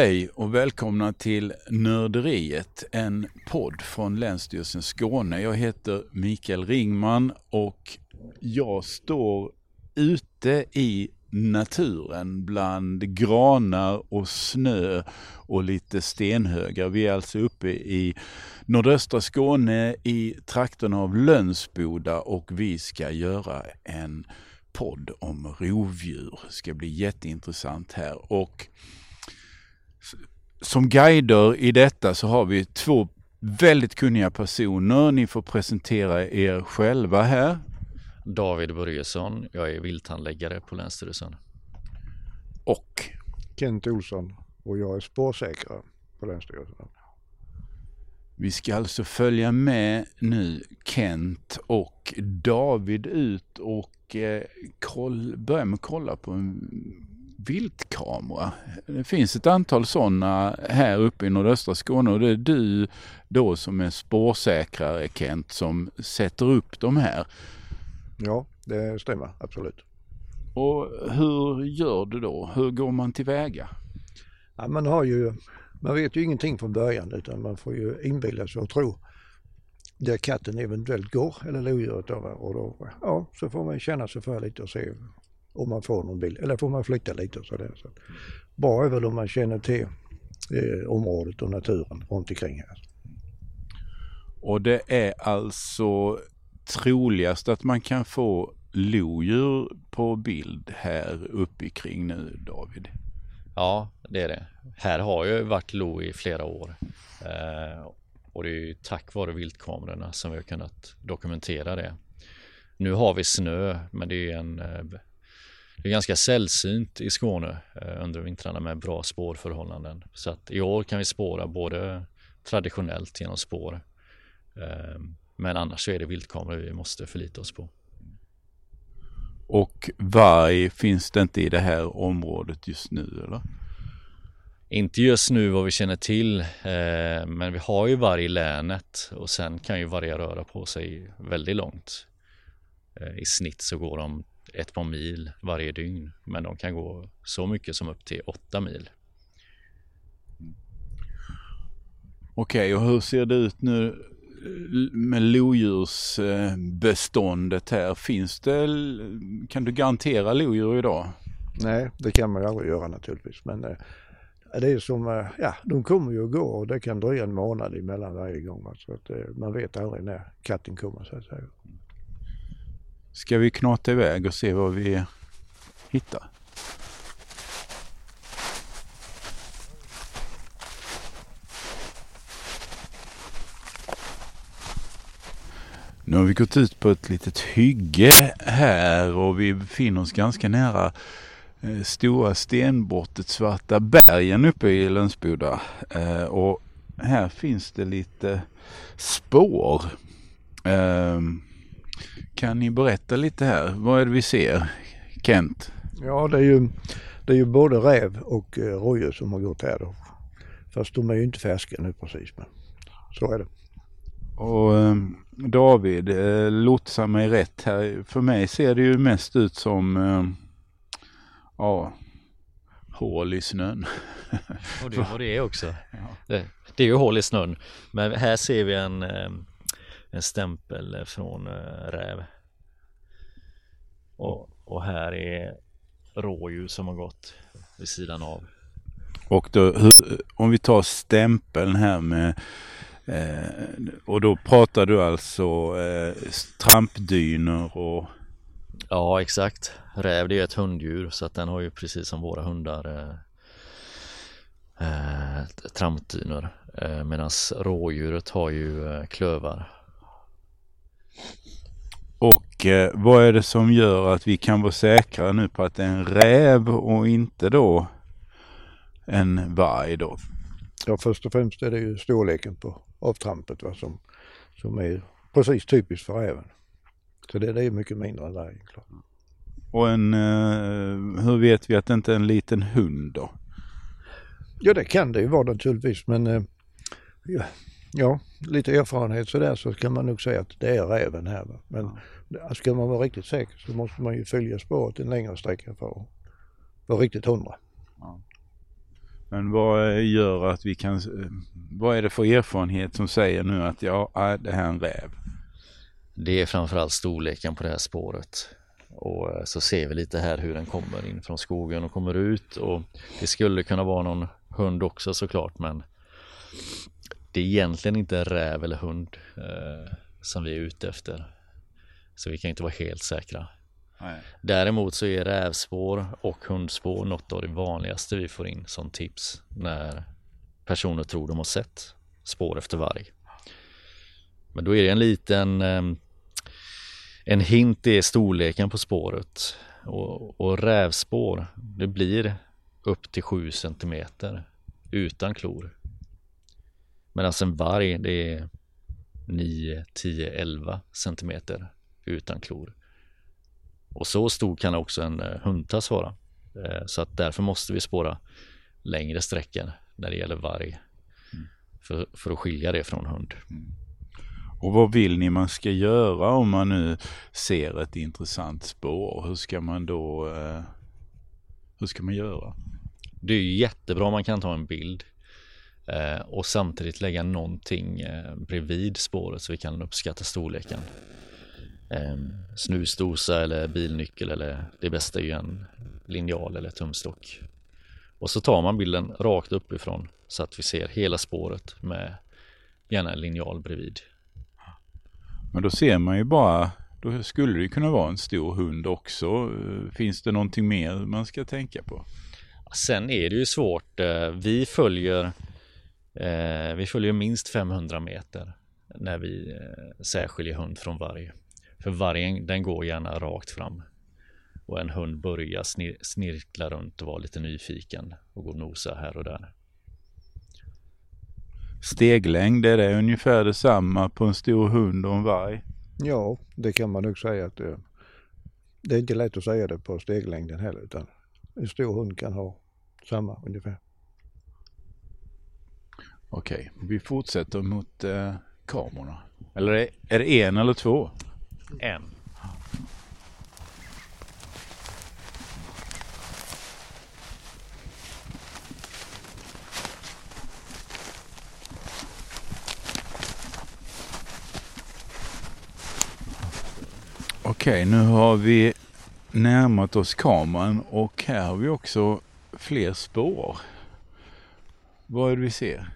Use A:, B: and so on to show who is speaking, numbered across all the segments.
A: Hej och välkomna till Nörderiet, en podd från Länsstyrelsen Skåne. Jag heter Mikael Ringman och jag står ute i naturen bland granar och snö och lite stenhögar. Vi är alltså uppe i nordöstra Skåne i trakterna av Lönsboda och vi ska göra en podd om rovdjur. Det ska bli jätteintressant här. Och som guider i detta så har vi två väldigt kunniga personer. Ni får presentera er själva här.
B: David Börjesson, jag är vilthandläggare på Länsstyrelsen.
A: Och
C: Kent Olsson och jag är spårsäkrare på Länsstyrelsen.
A: vi ska alltså följa med nu Kent och David ut och eh, koll, börja med att kolla på en viltkamera. Det finns ett antal sådana här uppe i nordöstra Skåne och det är du då som är spårsäkrare Kent som sätter upp de här.
C: Ja, det stämmer absolut.
A: Och hur gör du då? Hur går man tillväga?
C: Ja, man har ju, man vet ju ingenting från början utan man får ju inbilla sig och tro där katten eventuellt går eller lodjuret. Och då, ja, så får man känna sig för lite och se om man får någon bild. Eller får man flytta lite och sådär. Så bra är väl om man känner till eh, området och naturen runt omkring här.
A: Och det är alltså troligast att man kan få lodjur på bild här uppe kring nu David.
B: Ja, det är det. Här har ju varit lo i flera år. Eh, och det är ju tack vare viltkamerorna som vi har kunnat dokumentera det. Nu har vi snö, men det är en eh, det är ganska sällsynt i Skåne eh, under vintrarna med bra spårförhållanden. Så att i år kan vi spåra både traditionellt genom spår. Eh, men annars så är det viltkameror vi måste förlita oss på.
A: Och varg finns det inte i det här området just nu eller?
B: Inte just nu vad vi känner till, eh, men vi har ju varg i länet och sen kan ju vargar röra på sig väldigt långt. Eh, I snitt så går de ett par mil varje dygn, men de kan gå så mycket som upp till åtta mil.
A: Okej, och hur ser det ut nu med lodjursbeståndet här? Finns det, kan du garantera lodjur idag?
C: Nej, det kan man ju aldrig göra naturligtvis. Men eh, det är som, eh, ja, de kommer ju och går och det kan dröja en månad emellan varje gång. Så att, eh, man vet aldrig när katten kommer så att säga.
A: Ska vi knata iväg och se vad vi hittar? Nu har vi gått ut på ett litet hygge här och vi befinner oss ganska nära eh, stora stenbrottet Svarta bergen uppe i Lönsboda. Eh, och här finns det lite spår. Ehm, Ehm, kan ni berätta lite här? Vad är det vi ser? Kent?
C: Ja, det är ju, det är ju både räv och eh, rådjur som har gått här då. Fast de är ju inte färska nu precis, men så är det.
A: Och ehm, David, eh, lotsa mig rätt här. För mig ser det ju mest ut som ehm, ja, hål i snön.
B: Och det är vad det är också. Det, det är ju hål i snön, men här ser vi en, eh, en stämpel från eh, räv. Och, och här är rådjur som har gått vid sidan av.
A: Och då, hur, om vi tar stämpeln här med eh, och då pratar du alltså eh, trampdynor och
B: Ja, exakt. Räv det är ett hunddjur så att den har ju precis som våra hundar eh, eh, trampdynor. Eh, Medan rådjuret har ju eh, klövar.
A: Och eh, vad är det som gör att vi kan vara säkra nu på att det är en räv och inte då en varg då?
C: Ja, först och främst är det ju storleken på avtrampet va, som, som är precis typiskt för räven. Så det, det är mycket mindre än vargen.
A: Och en, eh, hur vet vi att det inte är en liten hund då?
C: Ja, det kan det ju vara naturligtvis, men eh, ja, ja, lite erfarenhet sådär så kan man nog säga att det är räven här. Va? Men ska man vara riktigt säker så måste man ju följa spåret en längre sträcka för att vara riktigt hundra.
A: Men vad gör att vi kan, vad är det för erfarenhet som säger nu att ja, det här är en räv?
B: Det är framförallt storleken på det här spåret. Och eh, så ser vi lite här hur den kommer in från skogen och kommer ut och det skulle kunna vara någon hund också såklart men det är egentligen inte räv eller hund eh, som vi är ute efter. Så vi kan inte vara helt säkra. Nej. Däremot så är rävspår och hundspår något av det vanligaste vi får in som tips när personer tror de har sett spår efter varg. Men då är det en liten ehm, en hint är storleken på spåret och, och rävspår det blir upp till 7 cm utan klor. Medan en varg det är 9, 10, 11 cm utan klor. Och så stor kan också en eh, hundtass vara. Eh, så att därför måste vi spåra längre sträckor när det gäller varg. Mm. För, för att skilja det från hund. Mm.
A: Och vad vill ni man ska göra om man nu ser ett intressant spår? Hur ska man då, eh, hur ska man göra?
B: Det är jättebra om man kan ta en bild eh, och samtidigt lägga någonting eh, bredvid spåret så vi kan uppskatta storleken. Eh, snusdosa eller bilnyckel eller det bästa är ju en linjal eller tumstock. Och så tar man bilden rakt uppifrån så att vi ser hela spåret med gärna en linjal bredvid.
A: Men då ser man ju bara, då skulle det kunna vara en stor hund också. Finns det någonting mer man ska tänka på?
B: Sen är det ju svårt. Eh, vi följer, eh, vi följer minst 500 meter när vi eh, särskiljer hund från varg. För vargen den går gärna rakt fram. Och en hund börjar snirkla runt och vara lite nyfiken och gå och nosa här och där
A: steglängd, är det ungefär detsamma på en stor hund och en varg?
C: Ja, det kan man nog säga att det, det är inte lätt att säga det på steglängden heller utan en stor hund kan ha samma ungefär.
A: Okej, vi fortsätter mot eh, kamerorna. Eller är, är det en eller två?
B: En.
A: Okej, nu har vi närmat oss kameran och här har vi också fler spår. Vad är det vi ser?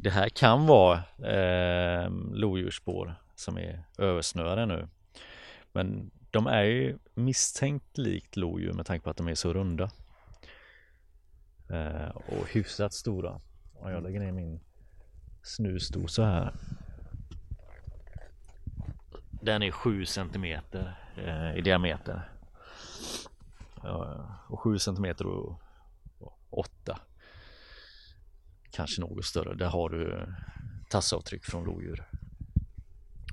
B: Det här kan vara eh, lodjursspår som är översnöade nu. Men de är ju misstänkt likt lodjur med tanke på att de är så runda. Eh, och hyfsat stora. Och jag lägger ner min snusdosa här. Den är 7 cm eh, i diameter. och 7 cm och 8. Kanske något större. Där har du tassavtryck från lodjur.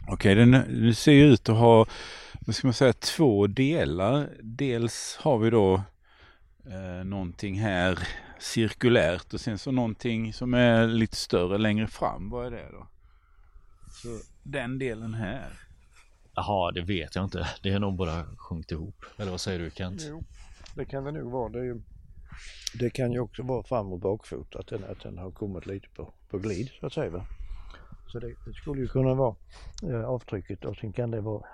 A: Okej, den, den ser ut att ha, vad ska man säga, två delar. Dels har vi då eh, någonting här cirkulärt och sen så någonting som är lite större längre fram. Vad är det då? Så den delen här.
B: Jaha, det vet jag inte. Det är nog bara sjunkit ihop. Eller vad säger du Kent?
C: Jo, det kan det nog vara. Det, ju, det kan ju också vara fram och bakfot, att den, att den har kommit lite på, på glid så att säga. Va? Så det, det skulle ju kunna vara eh, avtrycket och sen kan det vara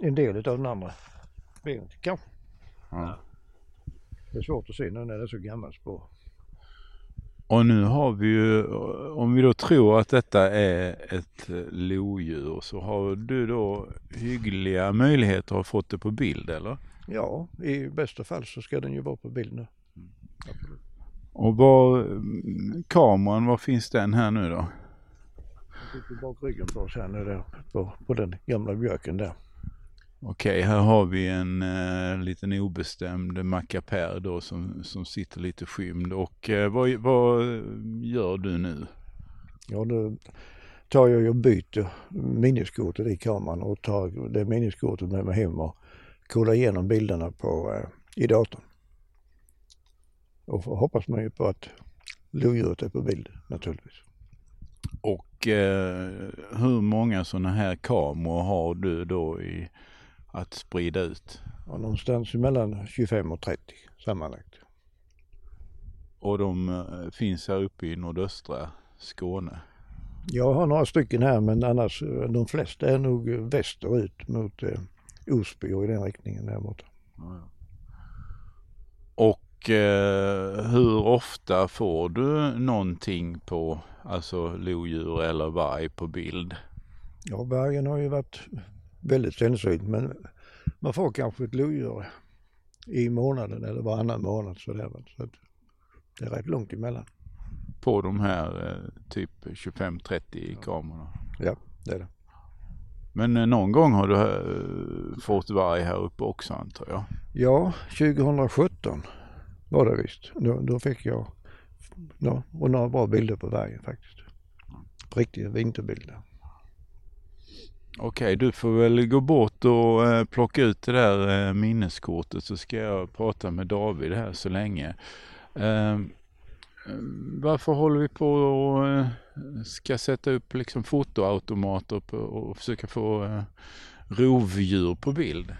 C: en del av den andra benet kanske. Ja. Det är svårt att se när det är så gammalt spår.
A: Och nu har vi ju, om vi då tror att detta är ett lodjur så har du då hyggliga möjligheter att ha fått det på bild eller?
C: Ja, i bästa fall så ska den ju vara på bild nu.
A: Och var, kameran, var finns den här nu då?
C: Den sitter bak ryggen på oss här nu där, på, på den gamla björken där.
A: Okej, här har vi en eh, liten obestämd mackapär då som, som sitter lite skymd. Och eh, vad, vad gör du nu?
C: Ja, nu tar jag och byter minneskortet i kameran och tar det minneskortet med mig hem och kollar igenom bilderna på, eh, i datorn. Och hoppas man ju på att lodjuret är på bild naturligtvis.
A: Och eh, hur många sådana här kameror har du då i att sprida ut?
C: Ja, någonstans mellan 25 och 30 sammanlagt.
A: och de eh, finns här uppe i nordöstra Skåne.
C: Jag har några stycken här men annars eh, de flesta är nog västerut mot eh, Osby och i den riktningen där borta.
A: Och eh, hur ofta får du någonting på alltså lodjur eller varg på bild?
C: Ja, vargen har ju varit väldigt sällsynt men man får kanske ett lodjur i månaden eller varannan månad sådär. Så att det är rätt långt emellan.
A: På de här eh, typ 25-30 kamerorna?
C: Ja, det är det.
A: Men eh, någon gång har du eh, fått varg här uppe också antar jag?
C: Ja, 2017 var det visst. Då, då fick jag ja, och några bra bilder på vargen faktiskt. Riktiga vinterbilder.
A: Okej, du får väl gå bort och eh, plocka ut det där eh, minneskortet så ska jag prata med David här så länge. Eh, varför håller vi på och eh, ska sätta upp liksom fotoautomater på, och försöka få eh, rovdjur på bild?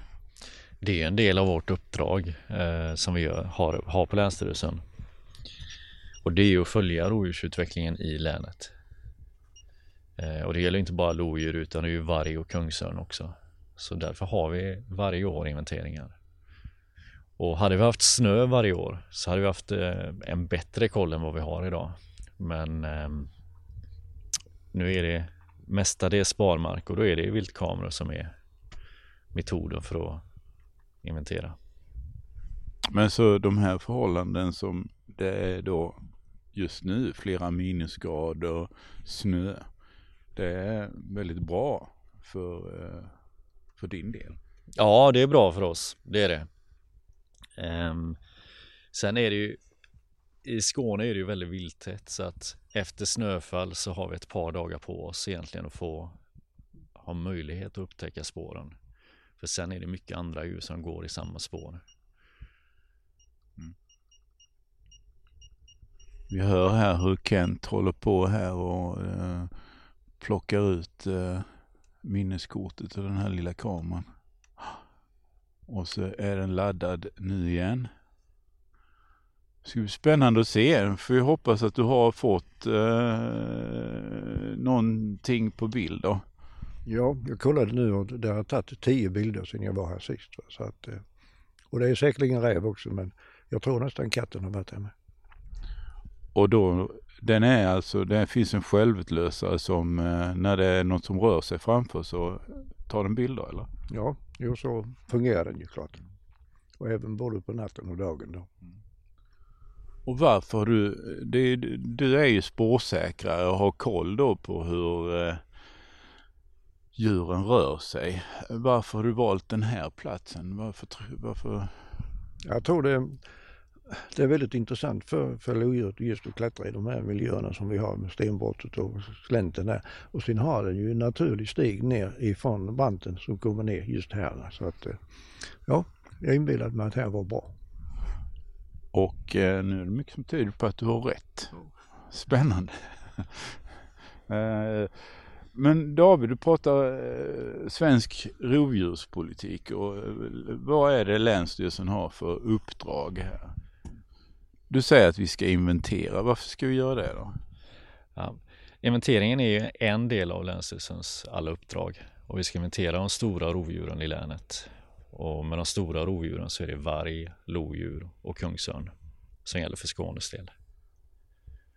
B: Det är en del av vårt uppdrag eh, som vi gör, har, har på Länsstyrelsen. Och det är att följa rovdjursutvecklingen i länet. Eh, och det gäller inte bara lodjur utan det är ju varg och kungsörn också. Så därför har vi varje år inventeringar. Och hade vi haft snö varje år så hade vi haft eh, en bättre koll än vad vi har idag. Men eh, nu är det mestadels sparmark och då är det viltkameror som är metoden för att inventera.
A: Men så de här förhållanden som det är då just nu, flera minusgrader, snö. Det är väldigt bra för, eh, för din del.
B: Ja, det är bra för oss. Det är det. Um, sen är det ju i Skåne är det ju väldigt vilttätt så att efter snöfall så har vi ett par dagar på oss egentligen att få ha möjlighet att upptäcka spåren. För sen är det mycket andra djur som går i samma spår.
A: Mm. Vi hör här hur Kent håller på här och eh, plockar ut eh, minneskortet ur den här lilla kameran. Och så är den laddad nu igen. Det ska bli spännande att se. Får vi hoppas att du har fått eh, någonting på bild då.
C: Ja, jag kollade nu och det har tagit tio bilder sedan jag var här sist. Så att, eh, och det är säkerligen räv också men jag tror nästan katten har varit här med.
A: Och då, den är alltså, det finns en självutlösare som eh, när det är något som rör sig framför så tar den bilder eller?
C: Ja, jo så fungerar den ju klart. Och även både på natten och dagen då.
A: Och varför du, det, du är ju spårsäkrare och har koll då på hur eh, djuren rör sig. Varför har du valt den här platsen? Varför? varför?
C: Jag tror det, det är väldigt intressant för, för lodjuret just att klättra i de här miljöerna som vi har med stenbrottet och slänten där. Och sen har den ju en naturlig stig ner ifrån branten som kommer ner just här. Så att ja, jag inbillade mig att det här var bra.
A: Och eh, nu är det mycket som tyder på att du har rätt. Spännande. eh, men David, du pratar eh, svensk rovdjurspolitik och eh, vad är det Länsstyrelsen har för uppdrag här? Du säger att vi ska inventera. Varför ska vi göra det då?
B: Ja, inventeringen är ju en del av Länsstyrelsens alla uppdrag och vi ska inventera de stora rovdjuren i länet. Och med de stora rovdjuren så är det varg, lodjur och kungsörn som gäller för Skånes del.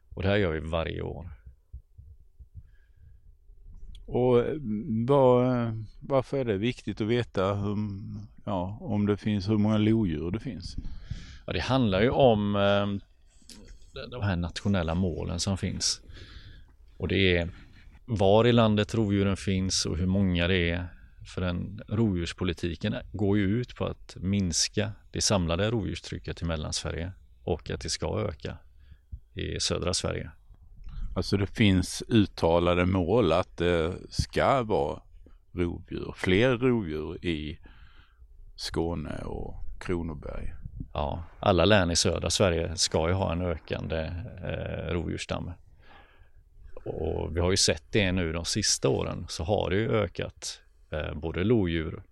B: Och det här gör vi varje år.
A: Och eh, var, varför är det viktigt att veta hur, ja, om det finns, hur många lodjur det finns?
B: Ja, det handlar ju om eh, de här nationella målen som finns. Och det är var i landet rovdjuren finns och hur många det är. För den rovdjurspolitiken går ju ut på att minska det samlade rovdjurstrycket i Mellansverige och att det ska öka i södra Sverige.
A: Alltså det finns uttalade mål att det ska vara rovdjur, fler rovdjur i Skåne och Kronoberg.
B: Ja, alla län i södra Sverige ska ju ha en ökande eh, rovdjursstam. Och vi har ju sett det nu de sista åren så har det ju ökat eh, både lodjur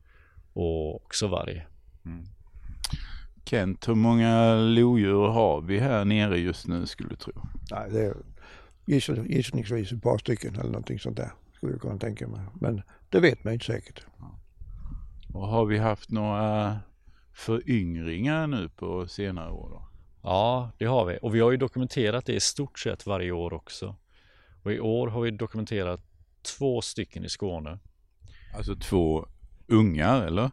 B: och också varg. Mm.
A: Kent, hur många lodjur har vi här nere just nu skulle du tro?
C: Nej, det är gissningsvis ett par stycken eller någonting sånt där skulle jag kunna tänka mig. Men det vet man inte säkert.
A: Och har vi haft några föryngringar nu på senare år? Då?
B: Ja, det har vi. Och vi har ju dokumenterat det i stort sett varje år också. Och i år har vi dokumenterat två stycken i Skåne.
A: Alltså två ungar eller?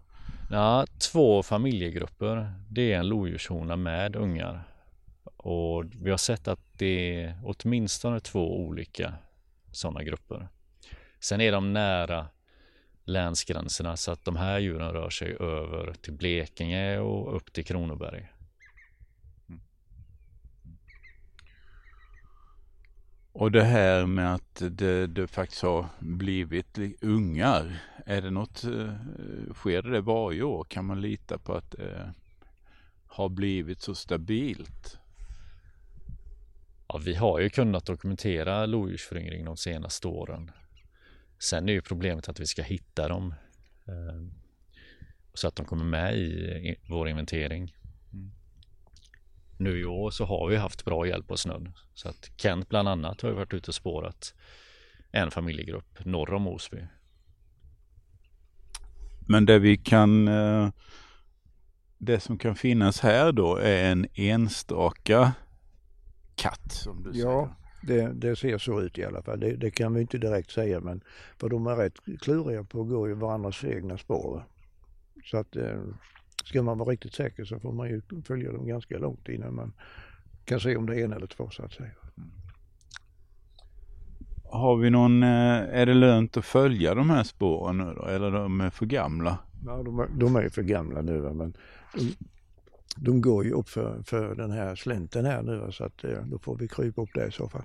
B: Ja, två familjegrupper. Det är en lodjurshona med ungar. Och vi har sett att det är åtminstone två olika sådana grupper. Sen är de nära länsgränserna så att de här djuren rör sig över till Blekinge och upp till Kronoberg. Mm.
A: Och det här med att det, det faktiskt har blivit ungar, är det något, eh, sker det varje år? Kan man lita på att det har blivit så stabilt?
B: Ja, vi har ju kunnat dokumentera lodjursföryngring de senaste åren. Sen är ju problemet att vi ska hitta dem eh, så att de kommer med i vår inventering. Mm. Nu i år så har vi haft bra hjälp av snön så att Kent bland annat har ju varit ute och spårat en familjegrupp norr om Osby.
A: Men det vi kan eh, det som kan finnas här då är en enstaka katt som du säger.
C: Ja, det, det, ser så ut i alla fall. Det, det, kan vi inte direkt säga men för de är rätt kluriga på att gå i varandras egna spår. Så att eh, ska man vara riktigt säker så får man ju följa dem ganska långt innan man kan se om det är en eller två så att säga.
A: Har vi någon, eh, är det lönt att följa de här spåren nu då eller de är för gamla?
C: Ja, de är, de är för gamla nu men de, går ju upp för, för den här slänten här nu så att eh, då får vi krypa upp där i så fall.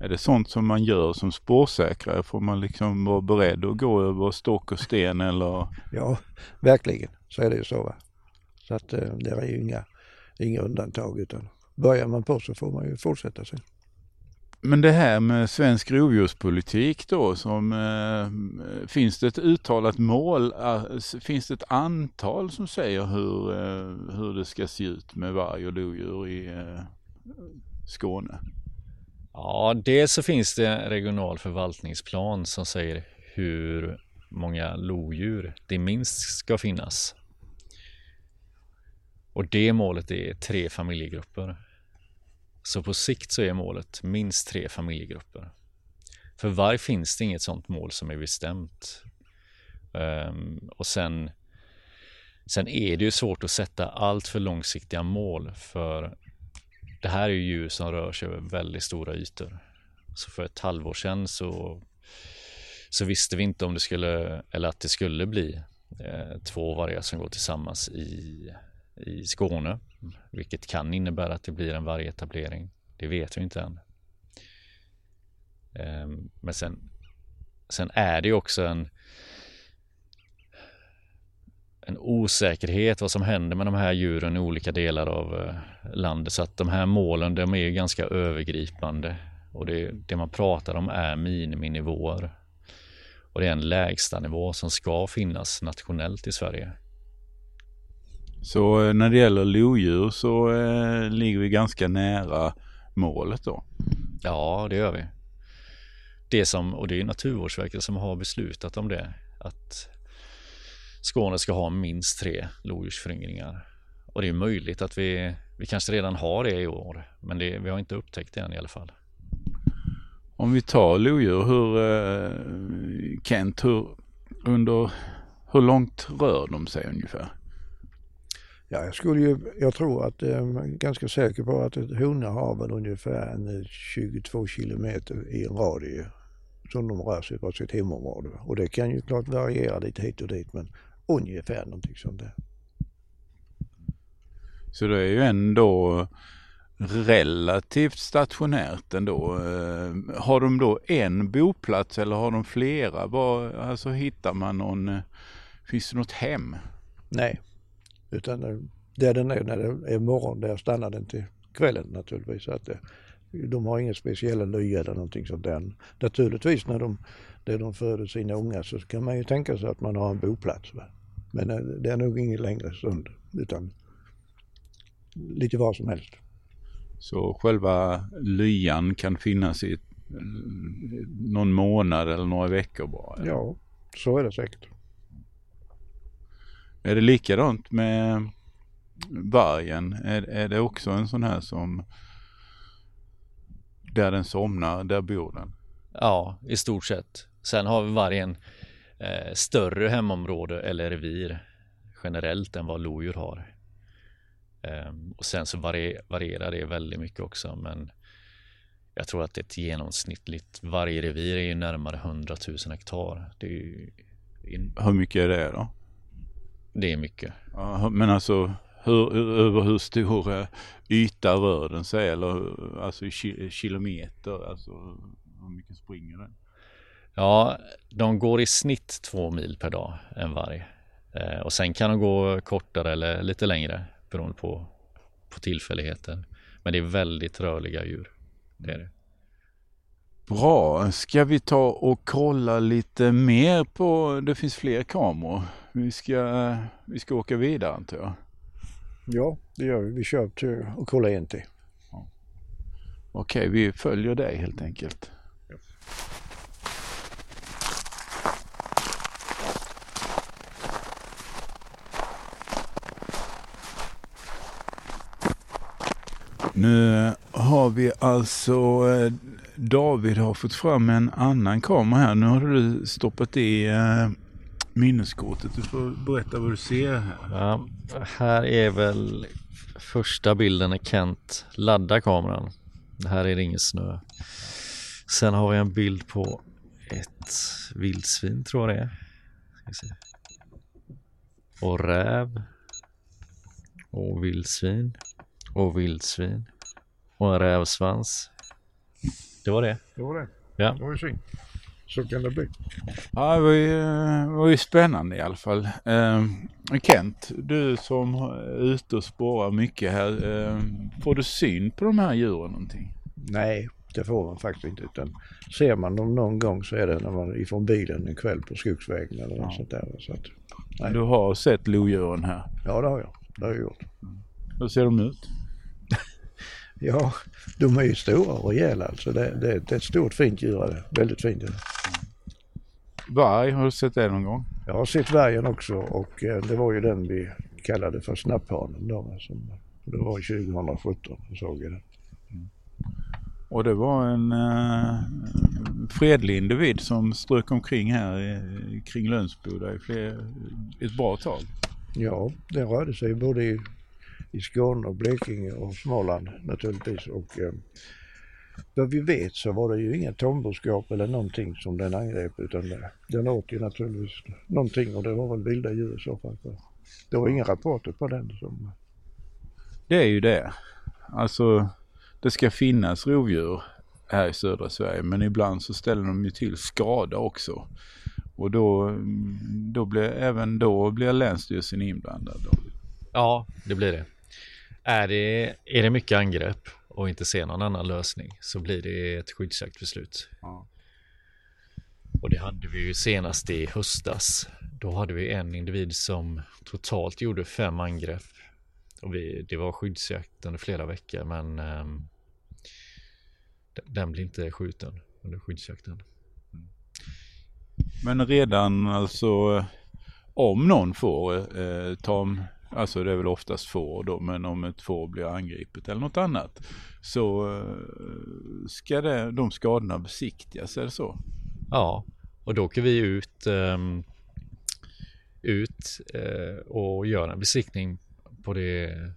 A: Är det sånt som man gör som spårsäkrare? Får man liksom vara beredd att gå över stock och sten eller?
C: Ja, verkligen. Så är det ju så. Va? Så att eh, det är ju inga, inga undantag utan börjar man på så får man ju fortsätta sen.
A: Men det här med svensk rovdjurspolitik då, som, eh, finns det ett uttalat mål? Eh, finns det ett antal som säger hur, eh, hur det ska se ut med varg och lodjur i eh, Skåne?
B: Ja, dels så finns det en regional förvaltningsplan som säger hur många lodjur det minst ska finnas. Och det målet är tre familjegrupper. Så på sikt så är målet minst tre familjegrupper. För varg finns det inget sådant mål som är bestämt. Um, och sen, sen är det ju svårt att sätta allt för långsiktiga mål för det här är ju djur som rör sig över väldigt stora ytor. Så för ett halvår sedan så, så visste vi inte om det skulle, eller att det skulle bli eh, två vargar som går tillsammans i, i Skåne. Vilket kan innebära att det blir en vargetablering. Det vet vi inte än. Ehm, men sen, sen är det ju också en en osäkerhet vad som händer med de här djuren i olika delar av eh, landet. Så att de här målen de är ganska övergripande och det, det man pratar om är miniminivåer. Och det är en lägsta nivå som ska finnas nationellt i Sverige.
A: Så eh, när det gäller lodjur så eh, ligger vi ganska nära målet då?
B: Ja, det gör vi. Det som, och det är Naturvårdsverket som har beslutat om det. Att Skåne ska ha minst tre lodjursföryngringar. Och det är möjligt att vi, vi kanske redan har det i år, men det, vi har inte upptäckt det än i alla fall.
A: Om vi tar lodjur, hur, eh, Kent, hur, under, hur långt rör de sig ungefär?
C: Ja, jag skulle ju, jag tror att, jag är ganska säker på att ett hona har väl ungefär en 22 kilometer i en radie som de rör sig på sitt hemområde. Och det kan ju klart variera lite hit och dit men ungefär någonting sånt där.
A: Så det är ju ändå relativt stationärt ändå. Eh, har de då en boplats eller har de flera? Var, alltså hittar man någon, eh, finns det något hem?
C: Nej, utan eh, där den är när det är morgon, där stannar den till kvällen naturligtvis. Så att det, de har inga speciella lya eller någonting sånt där. Naturligtvis när de, när de föder sina unga så kan man ju tänka sig att man har en boplats. Va? Men det är nog ingen längre stund utan lite var som helst.
A: Så själva lyan kan finnas i någon månad eller några veckor bara? Eller?
C: Ja, så är det säkert.
A: Är det likadant med vargen? Är, är det också en sån här som där den somnar, där bor den?
B: Ja, i stort sett. Sen har vargen eh, större hemområde eller revir generellt än vad lodjur har. Um, och sen så vari varierar det väldigt mycket också men jag tror att ett genomsnittligt vargrevir är ju närmare 100 000 hektar. Det är
A: in... Hur mycket är det då?
B: Det är mycket.
A: Ja, men alltså hur, över hur stor yta rör den sig eller alltså i kilometer? Alltså hur mycket springer den?
B: Ja, de går i snitt två mil per dag en varg. Eh, och sen kan de gå kortare eller lite längre beroende på, på tillfälligheter. Men det är väldigt rörliga djur. Det är det.
A: Bra, ska vi ta och kolla lite mer på, det finns fler kameror. Vi ska, vi ska åka vidare antar jag.
C: Ja, det gör vi. Vi kör till och kollar en till. Ja.
A: Okej, vi följer dig helt enkelt. Ja. Nu har vi alltså, eh, David har fått fram en annan kamera här. Nu har du stoppat i eh, minneskortet. Du får berätta vad du ser här.
B: Ja, här är väl första bilden när Kent laddar kameran. Här är det ingen snö. Sen har vi en bild på ett vildsvin tror jag det är. Och räv. Och vildsvin och vildsvin och en rävsvans. Det var det.
C: Det var det.
B: Ja.
C: Det var ju synd. Så kan det bli.
A: Ja, det var ju, var ju spännande i alla fall. Eh, Kent, du som är ute och spårar mycket här. Eh, får du syn på de här djuren någonting?
C: Nej, det får man faktiskt inte. Utan ser man dem någon gång så är det när man ifrån bilen en kväll på skogsvägen eller något ja. sånt där. Så att,
A: nej. Du har sett lodjuren här?
C: Ja, det har jag. Det har jag gjort.
A: Hur ser de ut?
C: Ja, de är ju stora och rejäla alltså. Det, det, det är ett stort fint djur. Väldigt fint.
A: Varg, har du sett det någon gång?
C: Jag har sett vargen också och eh, det var ju den vi kallade för snapphanen då. Som, det var 2017 såg jag den. Mm.
A: Och det var en eh, fredlig individ som strök omkring här i, kring Lönsboda i fler, ett bra tag.
C: Ja, den rörde sig både i i Skåne och Blekinge och Småland naturligtvis. Och, eh, vad vi vet så var det ju inga tamboskap eller någonting som den angrep utan det, den åt ju naturligtvis någonting och det var väl vilda djur i så fall. Det var inga rapporter på den. Som...
A: Det är ju det. Alltså det ska finnas rovdjur här i södra Sverige men ibland så ställer de ju till skada också. Och då, då blir, även då blir Länsstyrelsen inblandad.
B: Ja, det blir det. Är det, är det mycket angrepp och inte ser någon annan lösning så blir det ett skyddsjaktbeslut. Ja. Och det hade vi ju senast i höstas. Då hade vi en individ som totalt gjorde fem angrepp. Och vi, det var skyddsjakt under flera veckor men um, den blir inte skjuten under skyddsjakten.
A: Men redan alltså om någon får eh, tam Alltså det är väl oftast får då, men om ett får blir angripet eller något annat så eh, ska det, de skadorna besiktigas, är det så?
B: Ja, och då åker vi ut, um, ut uh, och gör en besiktning på, det,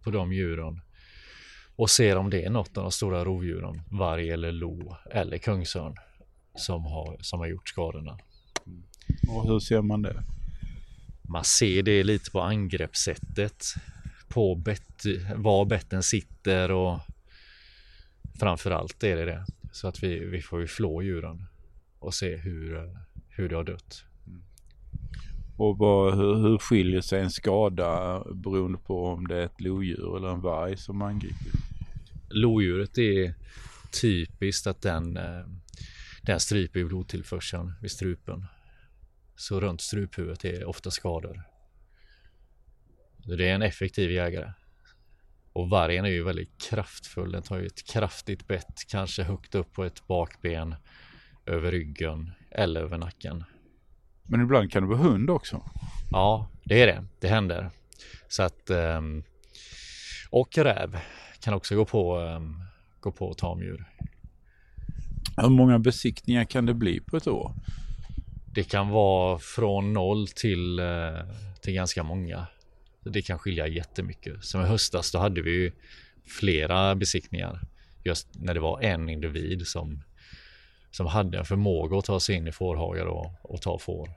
B: på de djuren och ser om det är något av de stora rovdjuren, varg eller lo eller kungsörn som har, som har gjort skadorna.
A: Och hur ser man det?
B: Man ser det lite på angreppssättet. På bet, var betten sitter och framförallt är det det. Så att vi, vi får ju flå djuren och se hur, hur det har dött.
A: Och vad, hur, hur skiljer sig en skada beroende på om det är ett lodjur eller en varg som angriper?
B: Lodjuret är typiskt att den, eh, den stryper blodtillförseln vid strupen. Så runt struphuvudet är ofta skador. Det är en effektiv jägare. Och vargen är ju väldigt kraftfull. Den tar ju ett kraftigt bett, kanske högt upp på ett bakben, över ryggen eller över nacken.
A: Men ibland kan det vara hund också.
B: Ja, det är det. Det händer. Så att ehm, och räv kan också gå på, ehm, gå på tamdjur.
A: Hur många besiktningar kan det bli på ett år?
B: Det kan vara från noll till, eh, till ganska många. Det kan skilja jättemycket. Som i höstas då hade vi ju flera besiktningar. Just när det var en individ som, som hade en förmåga att ta sig in i fårhagar och, och ta får.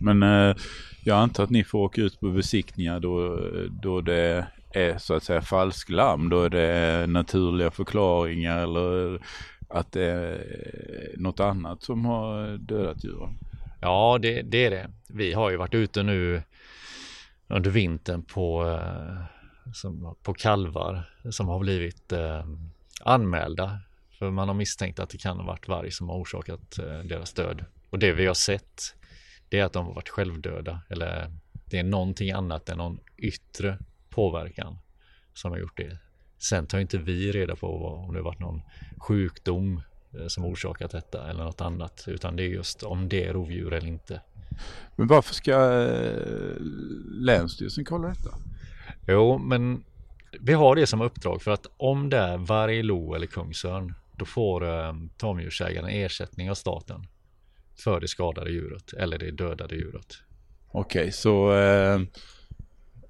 A: Men eh, jag antar att ni får åka ut på besiktningar då, då det är så att säga falsklarm. Då är det naturliga förklaringar eller att det är något annat som har dödat djuren.
B: Ja, det, det är det. Vi har ju varit ute nu under vintern på, eh, som, på kalvar som har blivit eh, anmälda. För man har misstänkt att det kan ha varit varg som har orsakat eh, deras död. Och det vi har sett det är att de har varit självdöda eller det är någonting annat än någon yttre påverkan som har gjort det. Sen tar inte vi reda på om det varit någon sjukdom som orsakat detta eller något annat utan det är just om det är rovdjur eller inte.
A: Men varför ska eh, Länsstyrelsen kolla detta?
B: Jo, men vi har det som uppdrag för att om det är varg, lo eller kungsörn då får eh, tamdjursägaren ersättning av staten för det skadade djuret eller det dödade djuret.
A: Okej, okay, så eh,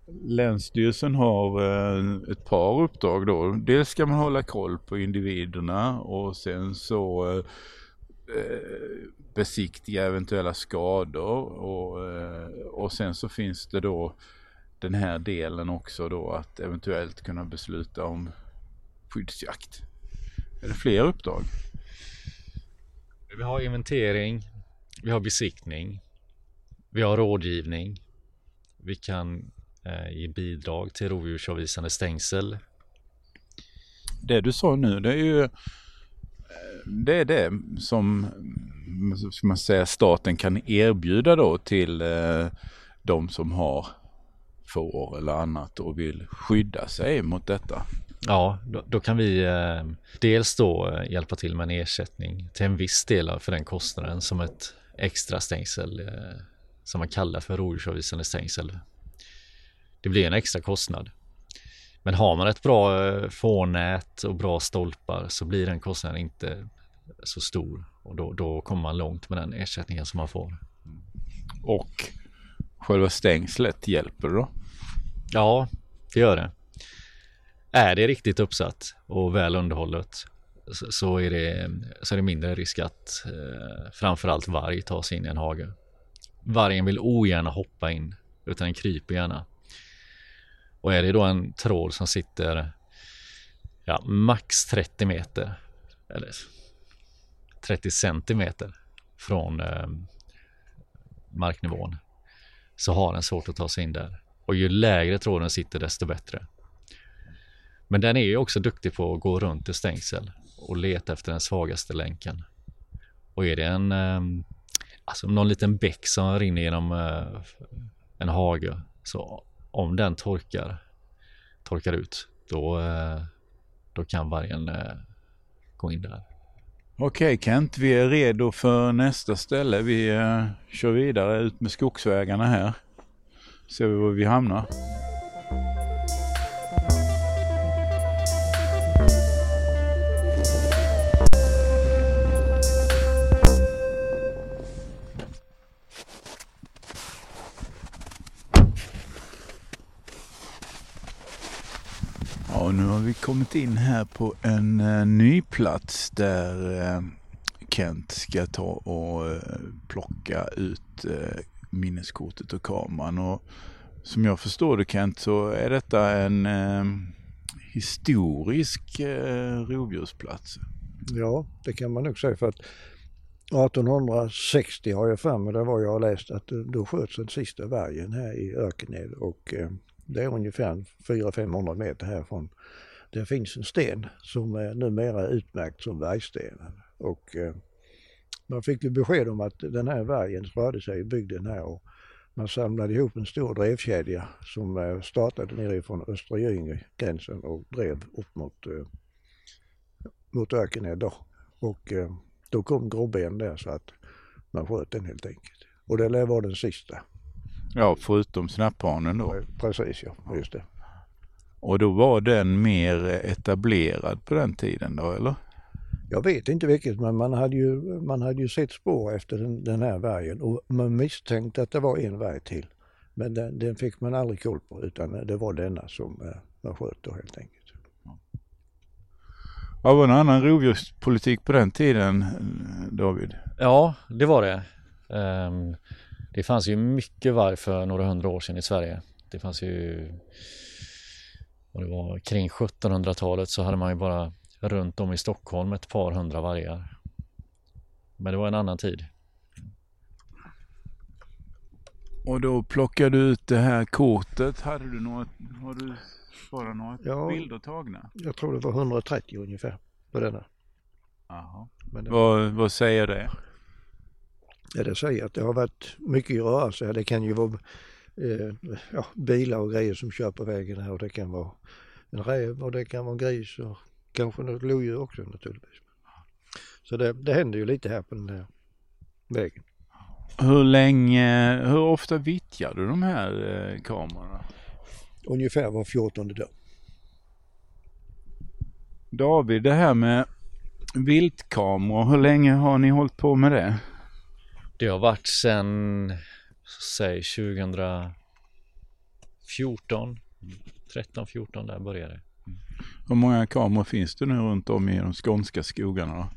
A: Länsstyrelsen har eh, ett par uppdrag då. Dels ska man hålla koll på individerna och sen så eh, eh, besiktiga eventuella skador och, och sen så finns det då den här delen också då att eventuellt kunna besluta om skyddsjakt. Är det fler uppdrag?
B: Vi har inventering, vi har besiktning, vi har rådgivning, vi kan eh, ge bidrag till rovdjursavvisande stängsel.
A: Det du sa nu det är ju eh, det är det som ska man säga, staten kan erbjuda då till eh, de som har får eller annat och vill skydda sig mot detta.
B: Ja, då, då kan vi eh, dels då hjälpa till med en ersättning till en viss del för den kostnaden som ett extra stängsel eh, som man kallar för rovdjursavvisande stängsel. Det blir en extra kostnad. Men har man ett bra eh, fårnät och bra stolpar så blir den kostnaden inte så stor och då, då kommer man långt med den ersättningen som man får.
A: Och själva stängslet hjälper då?
B: Ja, det gör det. Är det riktigt uppsatt och väl underhållet så är det, så är det mindre risk att eh, framförallt varg tar sig in i en hage. Vargen vill ogärna hoppa in utan den kryper gärna. Och är det då en tråd som sitter ja, max 30 meter eller 30 centimeter från eh, marknivån så har den svårt att ta sig in där. Och ju lägre tråden sitter desto bättre. Men den är ju också duktig på att gå runt i stängsel och leta efter den svagaste länken. Och är det en, eh, alltså någon liten bäck som rinner genom eh, en hage så om den torkar, torkar ut då, eh, då kan vargen eh, gå in där.
A: Okej Kent, vi är redo för nästa ställe. Vi eh, kör vidare ut med skogsvägarna här. Ser vi var vi hamnar. Vi kommit in här på en uh, ny plats där uh, Kent ska ta och uh, plocka ut minneskortet och kameran. Och som jag förstår det Kent så är detta en historisk rovdjursplats.
C: Ja, det kan man nog säga för att 1860 har jag för mig, det var jag har läst, att då sköts den sista vargen här i Örkened. och det är ungefär 400-500 meter härifrån. Det finns en sten som är numera utmärkt som vargstenen. Och eh, man fick ju besked om att den här vargen rörde sig i bygden här och man samlade ihop en stor drevkedja som eh, startade nerifrån Östra Göinge, gränsen och drev upp mot, eh, mot Ökenäs då. Och eh, då kom gråben där så att man sköt den helt enkelt. Och det lär vara den sista.
A: Ja, förutom snapphanen då.
C: Precis ja, just det.
A: Och då var den mer etablerad på den tiden då eller?
C: Jag vet inte vilket men man hade ju, man hade ju sett spår efter den, den här vargen och man misstänkte att det var en varg till. Men den, den fick man aldrig koll på utan det var denna som eh, man sköt då helt enkelt.
A: Ja, var det en annan rovdjurspolitik på den tiden David?
B: Ja, det var det. Um, det fanns ju mycket varg för några hundra år sedan i Sverige. Det fanns ju, och det var kring 1700-talet så hade man ju bara runt om i Stockholm ett par hundra vargar. Men det var en annan tid.
A: Och då plockade du ut det här kortet. Hade du något, har du bara några ja, bilder tagna?
C: Jag tror det var 130 ungefär på denna.
A: Jaha. Vad, vad säger det?
C: Ja, det säger att det har varit mycket rörelse. Det kan ju vara eh, ja, bilar och grejer som kör på vägen här och det kan vara en räv och det kan vara en gris och kanske något lodjur också naturligtvis. Så det, det händer ju lite här på den här vägen.
A: Hur länge, hur ofta vittjar du de här eh, kamerorna?
C: Ungefär var fjortonde dag.
A: David, det här med viltkameror, hur länge har ni hållit på med det?
B: Det har varit sedan, säg 2014, 13, 14 där började det.
A: Hur många kameror finns det nu runt om i de skånska skogarna? Då?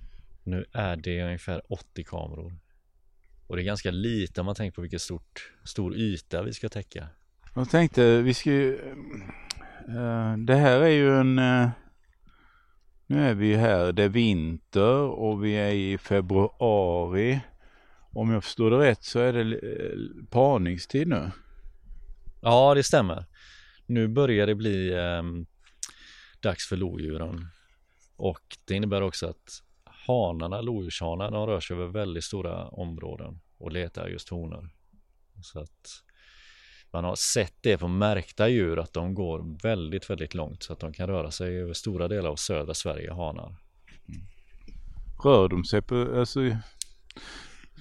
B: Nu är det ungefär 80 kameror. Och det är ganska lite om man tänker på vilken stort, stor yta vi ska täcka.
A: Jag tänkte vi ska ju, äh, det här är ju en, äh, nu är vi här, det är vinter och vi är i februari. Om jag förstår det rätt så är det äh, parningstid nu.
B: Ja, det stämmer. Nu börjar det bli ähm, dags för lodjuren. Och det innebär också att hanarna, lodjurshanar, de rör sig över väldigt stora områden och letar just honor. Så att man har sett det på märkta djur att de går väldigt, väldigt långt så att de kan röra sig över stora delar av södra Sverige, hanar.
A: Rör de sig på, alltså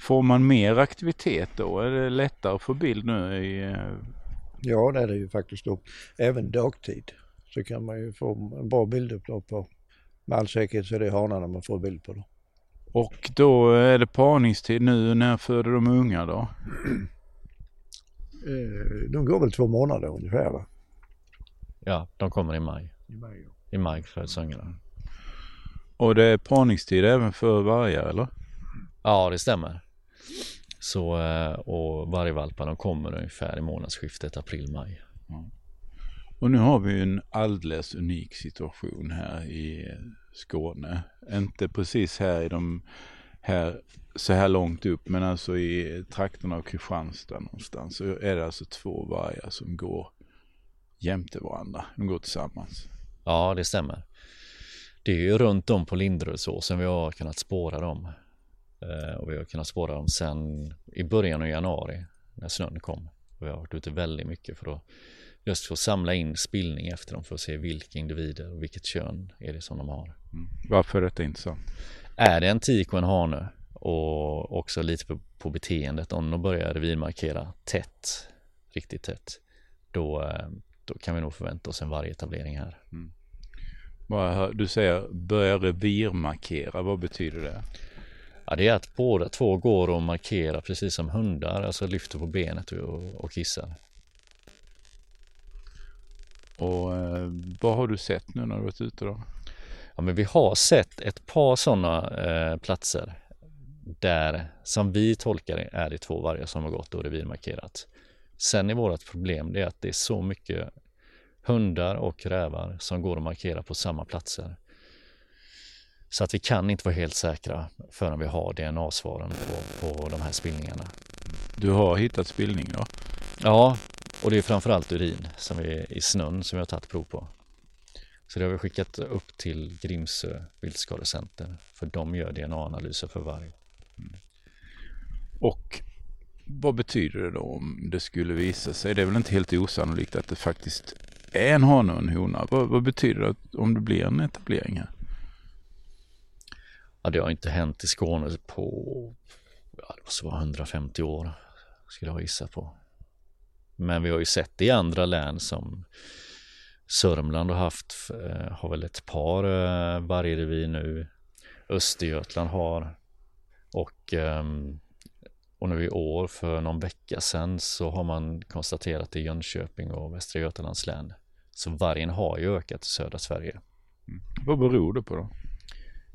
A: får man mer aktivitet då? Är det lättare att få bild nu i eh,
C: Ja det är det ju faktiskt då. Även dagtid så kan man ju få en bra bildupptag på. Med all säkerhet så är det hanarna man får bild på då.
A: Och då är det parningstid nu. När föder de unga då?
C: Eh, de går väl två månader ungefär va?
B: Ja, de kommer i maj.
C: I maj, ja.
B: I maj föds ungarna.
A: Och det är parningstid även för vargar eller?
B: Ja, det stämmer. Så, eh, och vargvalparna kommer ungefär i månadsskiftet april-maj.
A: Och nu har vi en alldeles unik situation här i Skåne. Inte precis här i de här så här långt upp men alltså i trakterna av Kristianstad någonstans så är det alltså två vargar som går jämte varandra. De går tillsammans.
B: Ja, det stämmer. Det är ju runt om på Lindrödsåsen vi har kunnat spåra dem. Eh, och vi har kunnat spåra dem sedan i början av januari när snön kom. Och vi har varit ute väldigt mycket för att just få samla in spillning efter dem för att se vilka individer och vilket kön är det som de har.
A: Mm. Varför är detta intressant?
B: Är det en tik och en hane och också lite på, på beteendet om de börjar revirmarkera tätt, riktigt tätt, då, eh, då kan vi nog förvänta oss en vargetablering här. Mm.
A: Du säger börja revirmarkera, vad betyder det?
B: Ja, det är att båda två går och markerar precis som hundar, alltså lyfter på benet och, och kissar.
A: Och eh, vad har du sett nu när du varit ute då?
B: Ja, men vi har sett ett par sådana eh, platser där, som vi tolkar är det två vargar som har gått och revirmarkerat. Sen är vårt problem det att det är så mycket hundar och rävar som går och markerar på samma platser. Så att vi kan inte vara helt säkra förrän vi har DNA-svaren på, på de här spillningarna.
A: Du har hittat spillning då?
B: Ja, och det är framförallt urin som är i snön som vi har tagit prov på. Så det har vi skickat upp till Grimsö viltskadecenter för de gör DNA-analyser för varg. Mm.
A: Och vad betyder det då om det skulle visa sig? Det är väl inte helt osannolikt att det faktiskt är en hane och en hona. Vad, vad betyder det om det blir en etablering här?
B: Ja, det har inte hänt i Skåne på ja, det måste vara 150 år skulle jag gissa på. Men vi har ju sett det i andra län som Sörmland har haft, eh, har väl ett par eh, vargrevir nu. Östergötland har och, ehm, och nu i år för någon vecka sedan så har man konstaterat i Jönköping och Västra Götalands län. Så vargen har ju ökat i södra Sverige.
A: Mm. Vad beror det på då?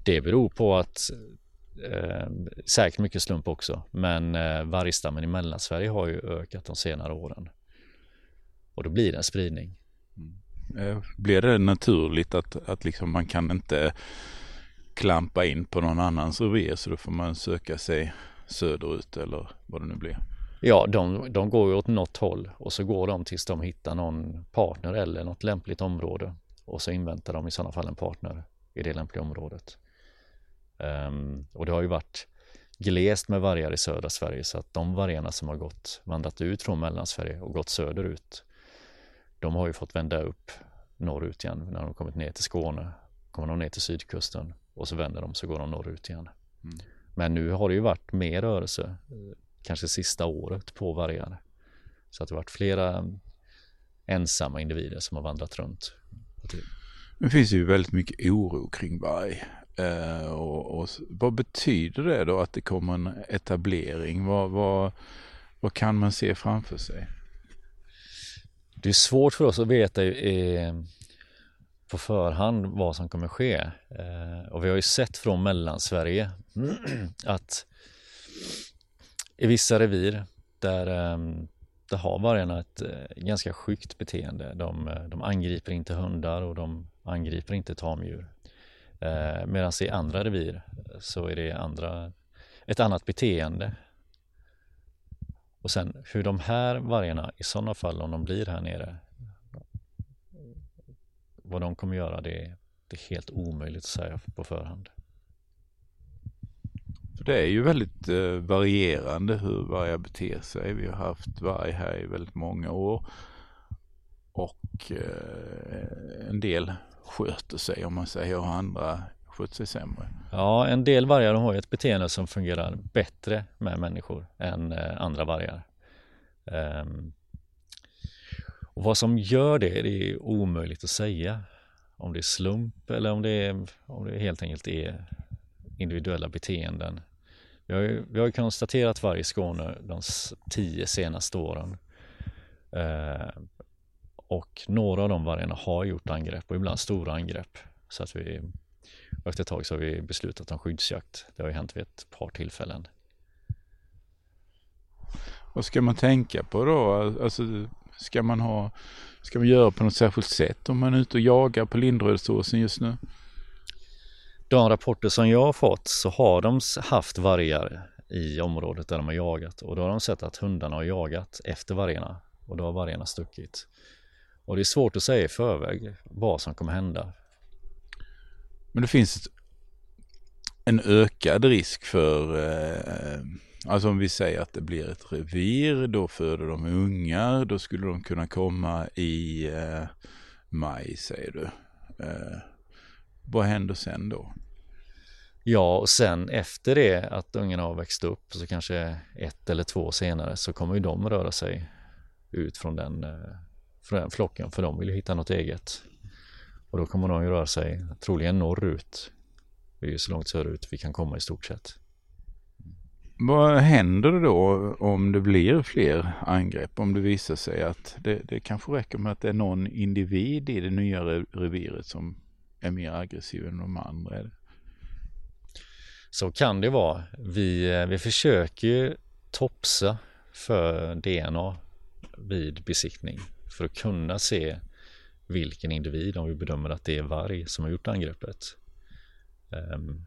B: Det beror på att eh, säkert mycket slump också, men eh, vargstammen i Mellansverige har ju ökat de senare åren. Och då blir det en spridning.
A: Mm. Eh, blir det naturligt att, att liksom man kan inte klampa in på någon annans revir så då får man söka sig söderut eller vad det nu blir?
B: Ja, de, de går ju åt något håll och så går de tills de hittar någon partner eller något lämpligt område och så inväntar de i sådana fall en partner i det lämpliga området. Um, och det har ju varit glest med vargar i södra Sverige så att de vargarna som har gått, vandrat ut från Mellansverige och gått söderut de har ju fått vända upp norrut igen när de kommit ner till Skåne. Kommer de ner till sydkusten och så vänder de så går de norrut igen. Mm. Men nu har det ju varit mer rörelse, kanske sista året på vargar. Så att det har varit flera ensamma individer som har vandrat runt.
A: Det finns ju väldigt mycket oro kring varg. Eh, och, och, vad betyder det då att det kommer en etablering? Vad, vad, vad kan man se framför sig?
B: Det är svårt för oss att veta eh, på förhand vad som kommer ske. Eh, och vi har ju sett från Mellansverige att i vissa revir där, eh, där har vargarna ett eh, ganska skyggt beteende. De, eh, de angriper inte hundar och de angriper inte tamdjur. Eh, Medan i andra revir eh, så är det andra, ett annat beteende. Och sen hur de här vargarna i sådana fall, om de blir här nere, vad de kommer göra, det är, det är helt omöjligt att säga på förhand.
A: För det är ju väldigt eh, varierande hur vargar beter sig. Vi har haft varg här i väldigt många år. Och eh, en del sköter sig om man säger och andra sköter sig sämre.
B: Ja, en del vargar har ju ett beteende som fungerar bättre med människor än eh, andra vargar. Um, och vad som gör det, det är omöjligt att säga. Om det är slump eller om det, är, om det helt enkelt är individuella beteenden. Vi har ju, vi har ju konstaterat varg i Skåne de tio senaste åren. Uh, och några av de vargarna har gjort angrepp och ibland stora angrepp. Så att vi, efter ett tag så har vi beslutat om skyddsjakt. Det har ju hänt vid ett par tillfällen.
A: Vad ska man tänka på då? Alltså, ska man ha, ska man göra på något särskilt sätt om man är ute och jagar på Lindrödsåsen just nu?
B: De rapporter som jag har fått så har de haft vargar i området där de har jagat och då har de sett att hundarna har jagat efter vargarna och då har vargarna stuckit. Och det är svårt att säga i förväg vad som kommer hända.
A: Men det finns en ökad risk för, eh, alltså om vi säger att det blir ett revir, då föder de ungar, då skulle de kunna komma i eh, maj säger du. Eh, vad händer sen då?
B: Ja, och sen efter det att ungarna har växt upp, så kanske ett eller två senare, så kommer ju de röra sig ut från den eh, för den flocken för de vill ju hitta något eget. Och då kommer de ju röra sig troligen norrut. Det är ju så långt söderut vi kan komma i stort sett.
A: Vad händer då om det blir fler angrepp? Om det visar sig att det, det kanske räcker med att det är någon individ i det nya reviret som är mer aggressiv än de andra?
B: Så kan det vara. Vi, eh, vi försöker ju topsa för DNA vid besiktning för att kunna se vilken individ, om vi bedömer att det är varg som har gjort angreppet. Um,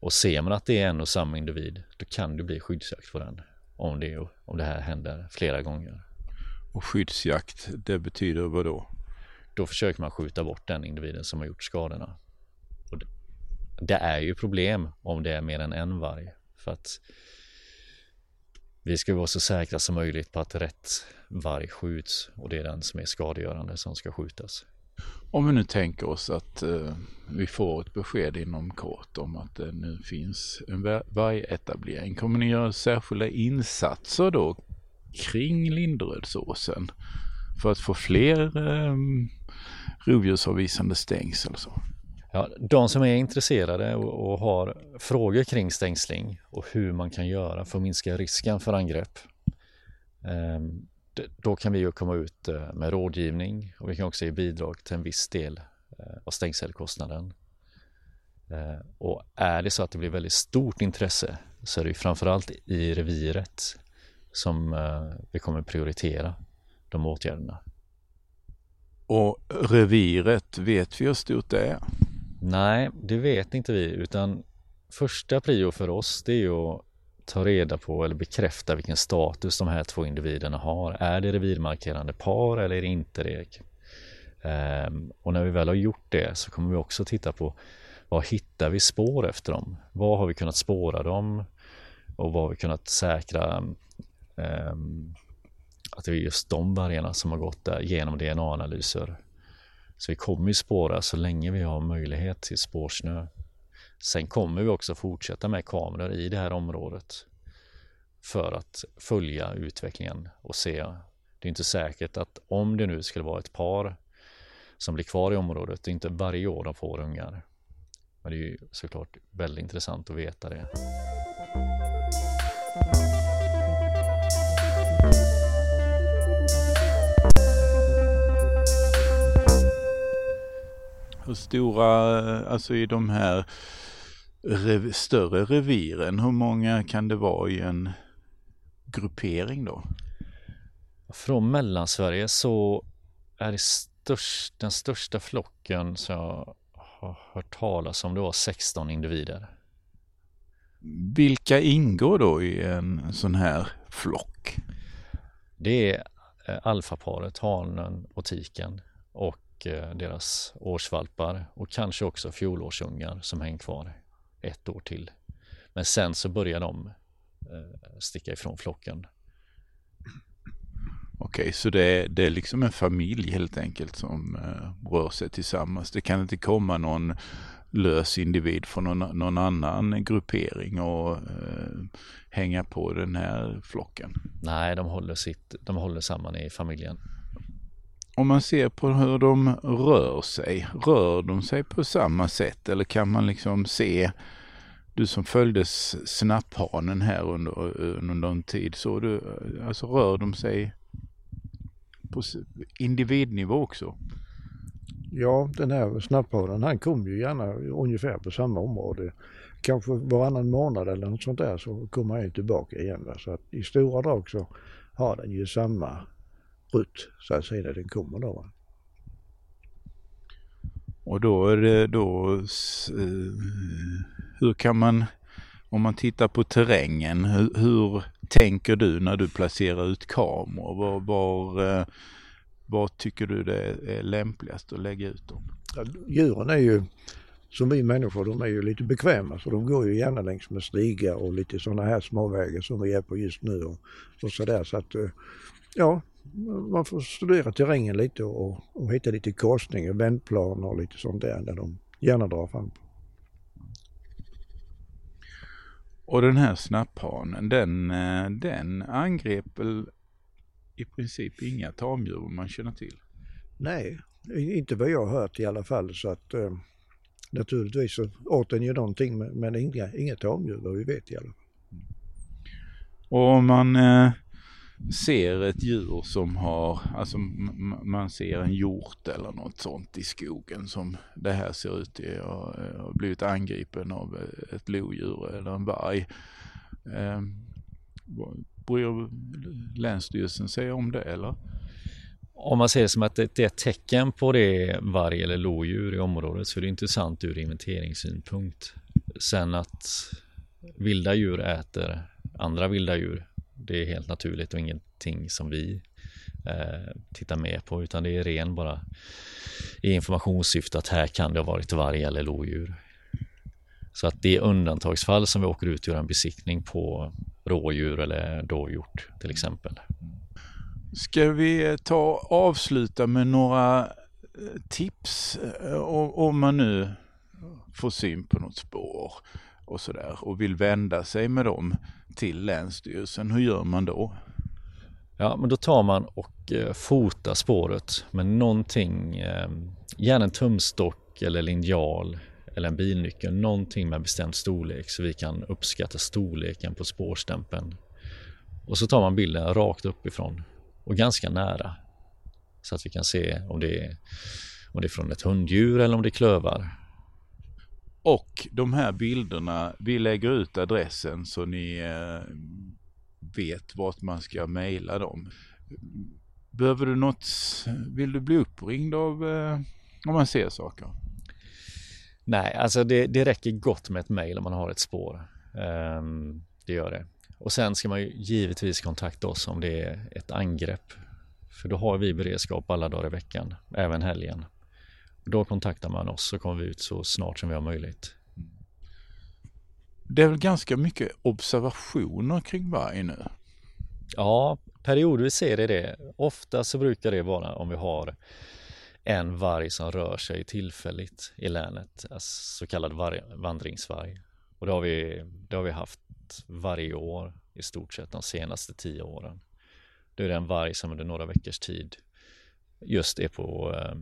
B: och ser man att det är en och samma individ, då kan det bli skyddsjakt på den. Om det, om det här händer flera gånger.
A: Och skyddsjakt, det betyder vad då?
B: Då försöker man skjuta bort den individen som har gjort skadorna. Det, det är ju problem om det är mer än en varg. För att vi ska vara så säkra som möjligt på att rätt varg skjuts och det är den som är skadegörande som ska skjutas.
A: Om vi nu tänker oss att eh, vi får ett besked inom kort om att det nu finns en vargetablering. Kommer ni göra särskilda insatser då kring Linderödsåsen för att få fler eh, rovdjursavvisande stängsel? Så?
B: Ja, de som är intresserade och, och, har frågor kring stängsling och hur man kan göra för att minska risken för angrepp. Eh, då kan vi ju komma ut eh, med rådgivning och vi kan också ge bidrag till en viss del eh, av stängselkostnaden. Eh, och är det så att det blir väldigt stort intresse så är det ju framförallt i reviret som eh, vi kommer prioritera de åtgärderna.
A: Och reviret, vet vi hur stort det är?
B: Nej, det vet inte vi utan första prio för oss det är ju att ta reda på eller bekräfta vilken status de här två individerna har. Är det revirmarkerande par eller är det inte det? Ehm, och när vi väl har gjort det så kommer vi också titta på vad hittar vi spår efter dem? Vad har vi kunnat spåra dem? Och vad har vi kunnat säkra ehm, att det är just de vargarna som har gått där genom DNA-analyser. Så vi kommer ju spåra så länge vi har möjlighet till spårsnö. Sen kommer vi också fortsätta med kameror i det här området för att följa utvecklingen och se. Det är inte säkert att om det nu skulle vara ett par som blir kvar i området, det är inte varje år de får ungar. Men det är ju såklart väldigt intressant att veta det.
A: Hur stora, alltså i de här rev, större reviren, hur många kan det vara i en gruppering då?
B: Från Mellansverige så är det störst, den största flocken som jag har hört talas om, det var 16 individer.
A: Vilka ingår då i en sån här flock?
B: Det är eh, alfaparet, hanen och tiken och eh, deras årsvalpar och kanske också fjolårsungar som hänger kvar ett år till. Men sen så börjar de eh, sticka ifrån flocken.
A: Okej, så det är, det är liksom en familj helt enkelt som eh, rör sig tillsammans. Det kan inte komma någon lös individ från någon, någon annan gruppering och eh, hänga på den här flocken.
B: Nej, de håller, sitt, de håller samman i familjen.
A: Om man ser på hur de rör sig, rör de sig på samma sätt eller kan man liksom se du som följde snapphanen här under, under en tid, så du, alltså rör de sig på individnivå också?
C: Ja, den här snapphanen han kom ju gärna ungefär på samma område. Kanske varannan månad eller något sånt där så kommer han tillbaka igen. Va? Så att i stora drag så har den ju samma rutt så att säga när den kommer då. Va?
A: Och då är det då, eh, hur kan man, om man tittar på terrängen, hur, hur tänker du när du placerar ut kameror? Var, var, eh, var tycker du det är lämpligast att lägga ut dem?
C: Ja, djuren är ju som vi människor, de är ju lite bekväma så de går ju gärna längs med stigar och lite sådana här småvägar som vi är på just nu och, och sådär. Så att eh, ja, man får studera terrängen lite och, och hitta lite korsningar, vändplaner och lite sånt där där de gärna drar fram.
A: Och den här snapphanen, den, eh, den angrep väl i princip inga tamdjur man känner till?
C: Nej, inte vad jag har hört i alla fall så att eh, naturligtvis så åt den ju någonting men, men inga, inga tamdjur vad vi vet i alla fall.
A: Och om man eh, ser ett djur som har, alltså man ser en hjort eller något sånt i skogen som det här ser ut i och har blivit angripen av ett lodjur eller en varg. Eh, bryr Länsstyrelsen sig om det eller?
B: Om man ser det som att det är ett tecken på det är varg eller lodjur i området så är det intressant ur inventeringssynpunkt. Sen att vilda djur äter andra vilda djur det är helt naturligt och ingenting som vi eh, tittar med på utan det är ren bara i informationssyfte att här kan det ha varit varg eller lodjur. Så att det är undantagsfall som vi åker ut och gör en besiktning på rådjur eller dovhjort till exempel.
A: Ska vi ta avsluta med några eh, tips eh, om man nu får syn på något spår och sådär och vill vända sig med dem till Länsstyrelsen. Hur gör man då?
B: Ja, men då tar man och eh, fotar spåret med någonting, eh, gärna en tumstock eller linjal eller en bilnyckel, någonting med bestämd storlek så vi kan uppskatta storleken på spårstämpeln. Och så tar man bilden rakt uppifrån och ganska nära så att vi kan se om det är, om det är från ett hunddjur eller om det är klövar.
A: Och de här bilderna, vi lägger ut adressen så ni eh, vet vart man ska mejla dem. Behöver du något, vill du bli uppringd av eh, om man ser saker?
B: Nej, alltså det, det räcker gott med ett mejl om man har ett spår. Um, det gör det. Och sen ska man ju givetvis kontakta oss om det är ett angrepp. För då har vi beredskap alla dagar i veckan, även helgen. Då kontaktar man oss så kommer vi ut så snart som vi har möjlighet.
A: Det är väl ganska mycket observationer kring varg nu?
B: Ja, periodvis är det det. Ofta så brukar det vara om vi har en varg som rör sig tillfälligt i länet, alltså så kallad vandringsvarg. Och det har, vi, det har vi haft varje år i stort sett de senaste tio åren. Det är en varg som under några veckors tid just är på, eh,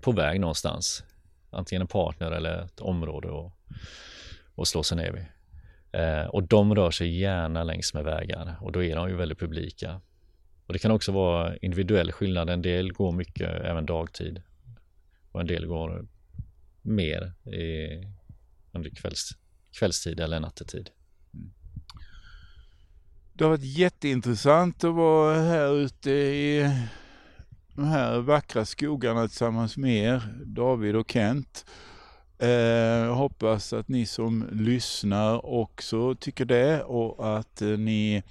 B: på väg någonstans. Antingen en partner eller ett område och, och slå sig ner vid. Eh, och de rör sig gärna längs med vägar och då är de ju väldigt publika. Och det kan också vara individuell skillnad. En del går mycket även dagtid och en del går mer i, under kvälls, kvällstid eller nattetid.
A: Det har varit jätteintressant att vara här ute i de här vackra skogarna tillsammans med er, David och Kent. Eh, hoppas att ni som lyssnar också tycker det och att eh, ni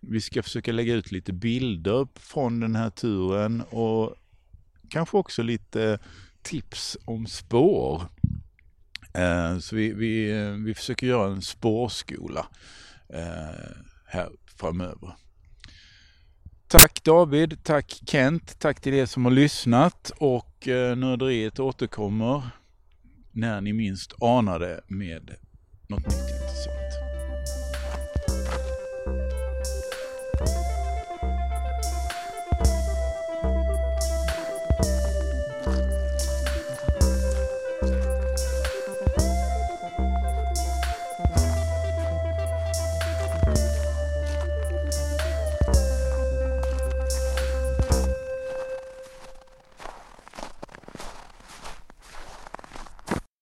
A: vi ska försöka lägga ut lite bilder från den här turen och kanske också lite tips om spår. Eh, så vi, vi, vi försöker göra en spårskola eh, här framöver. Tack David, tack Kent, tack till er som har lyssnat och eh, Nörderiet återkommer när ni minst anar det med något nytt.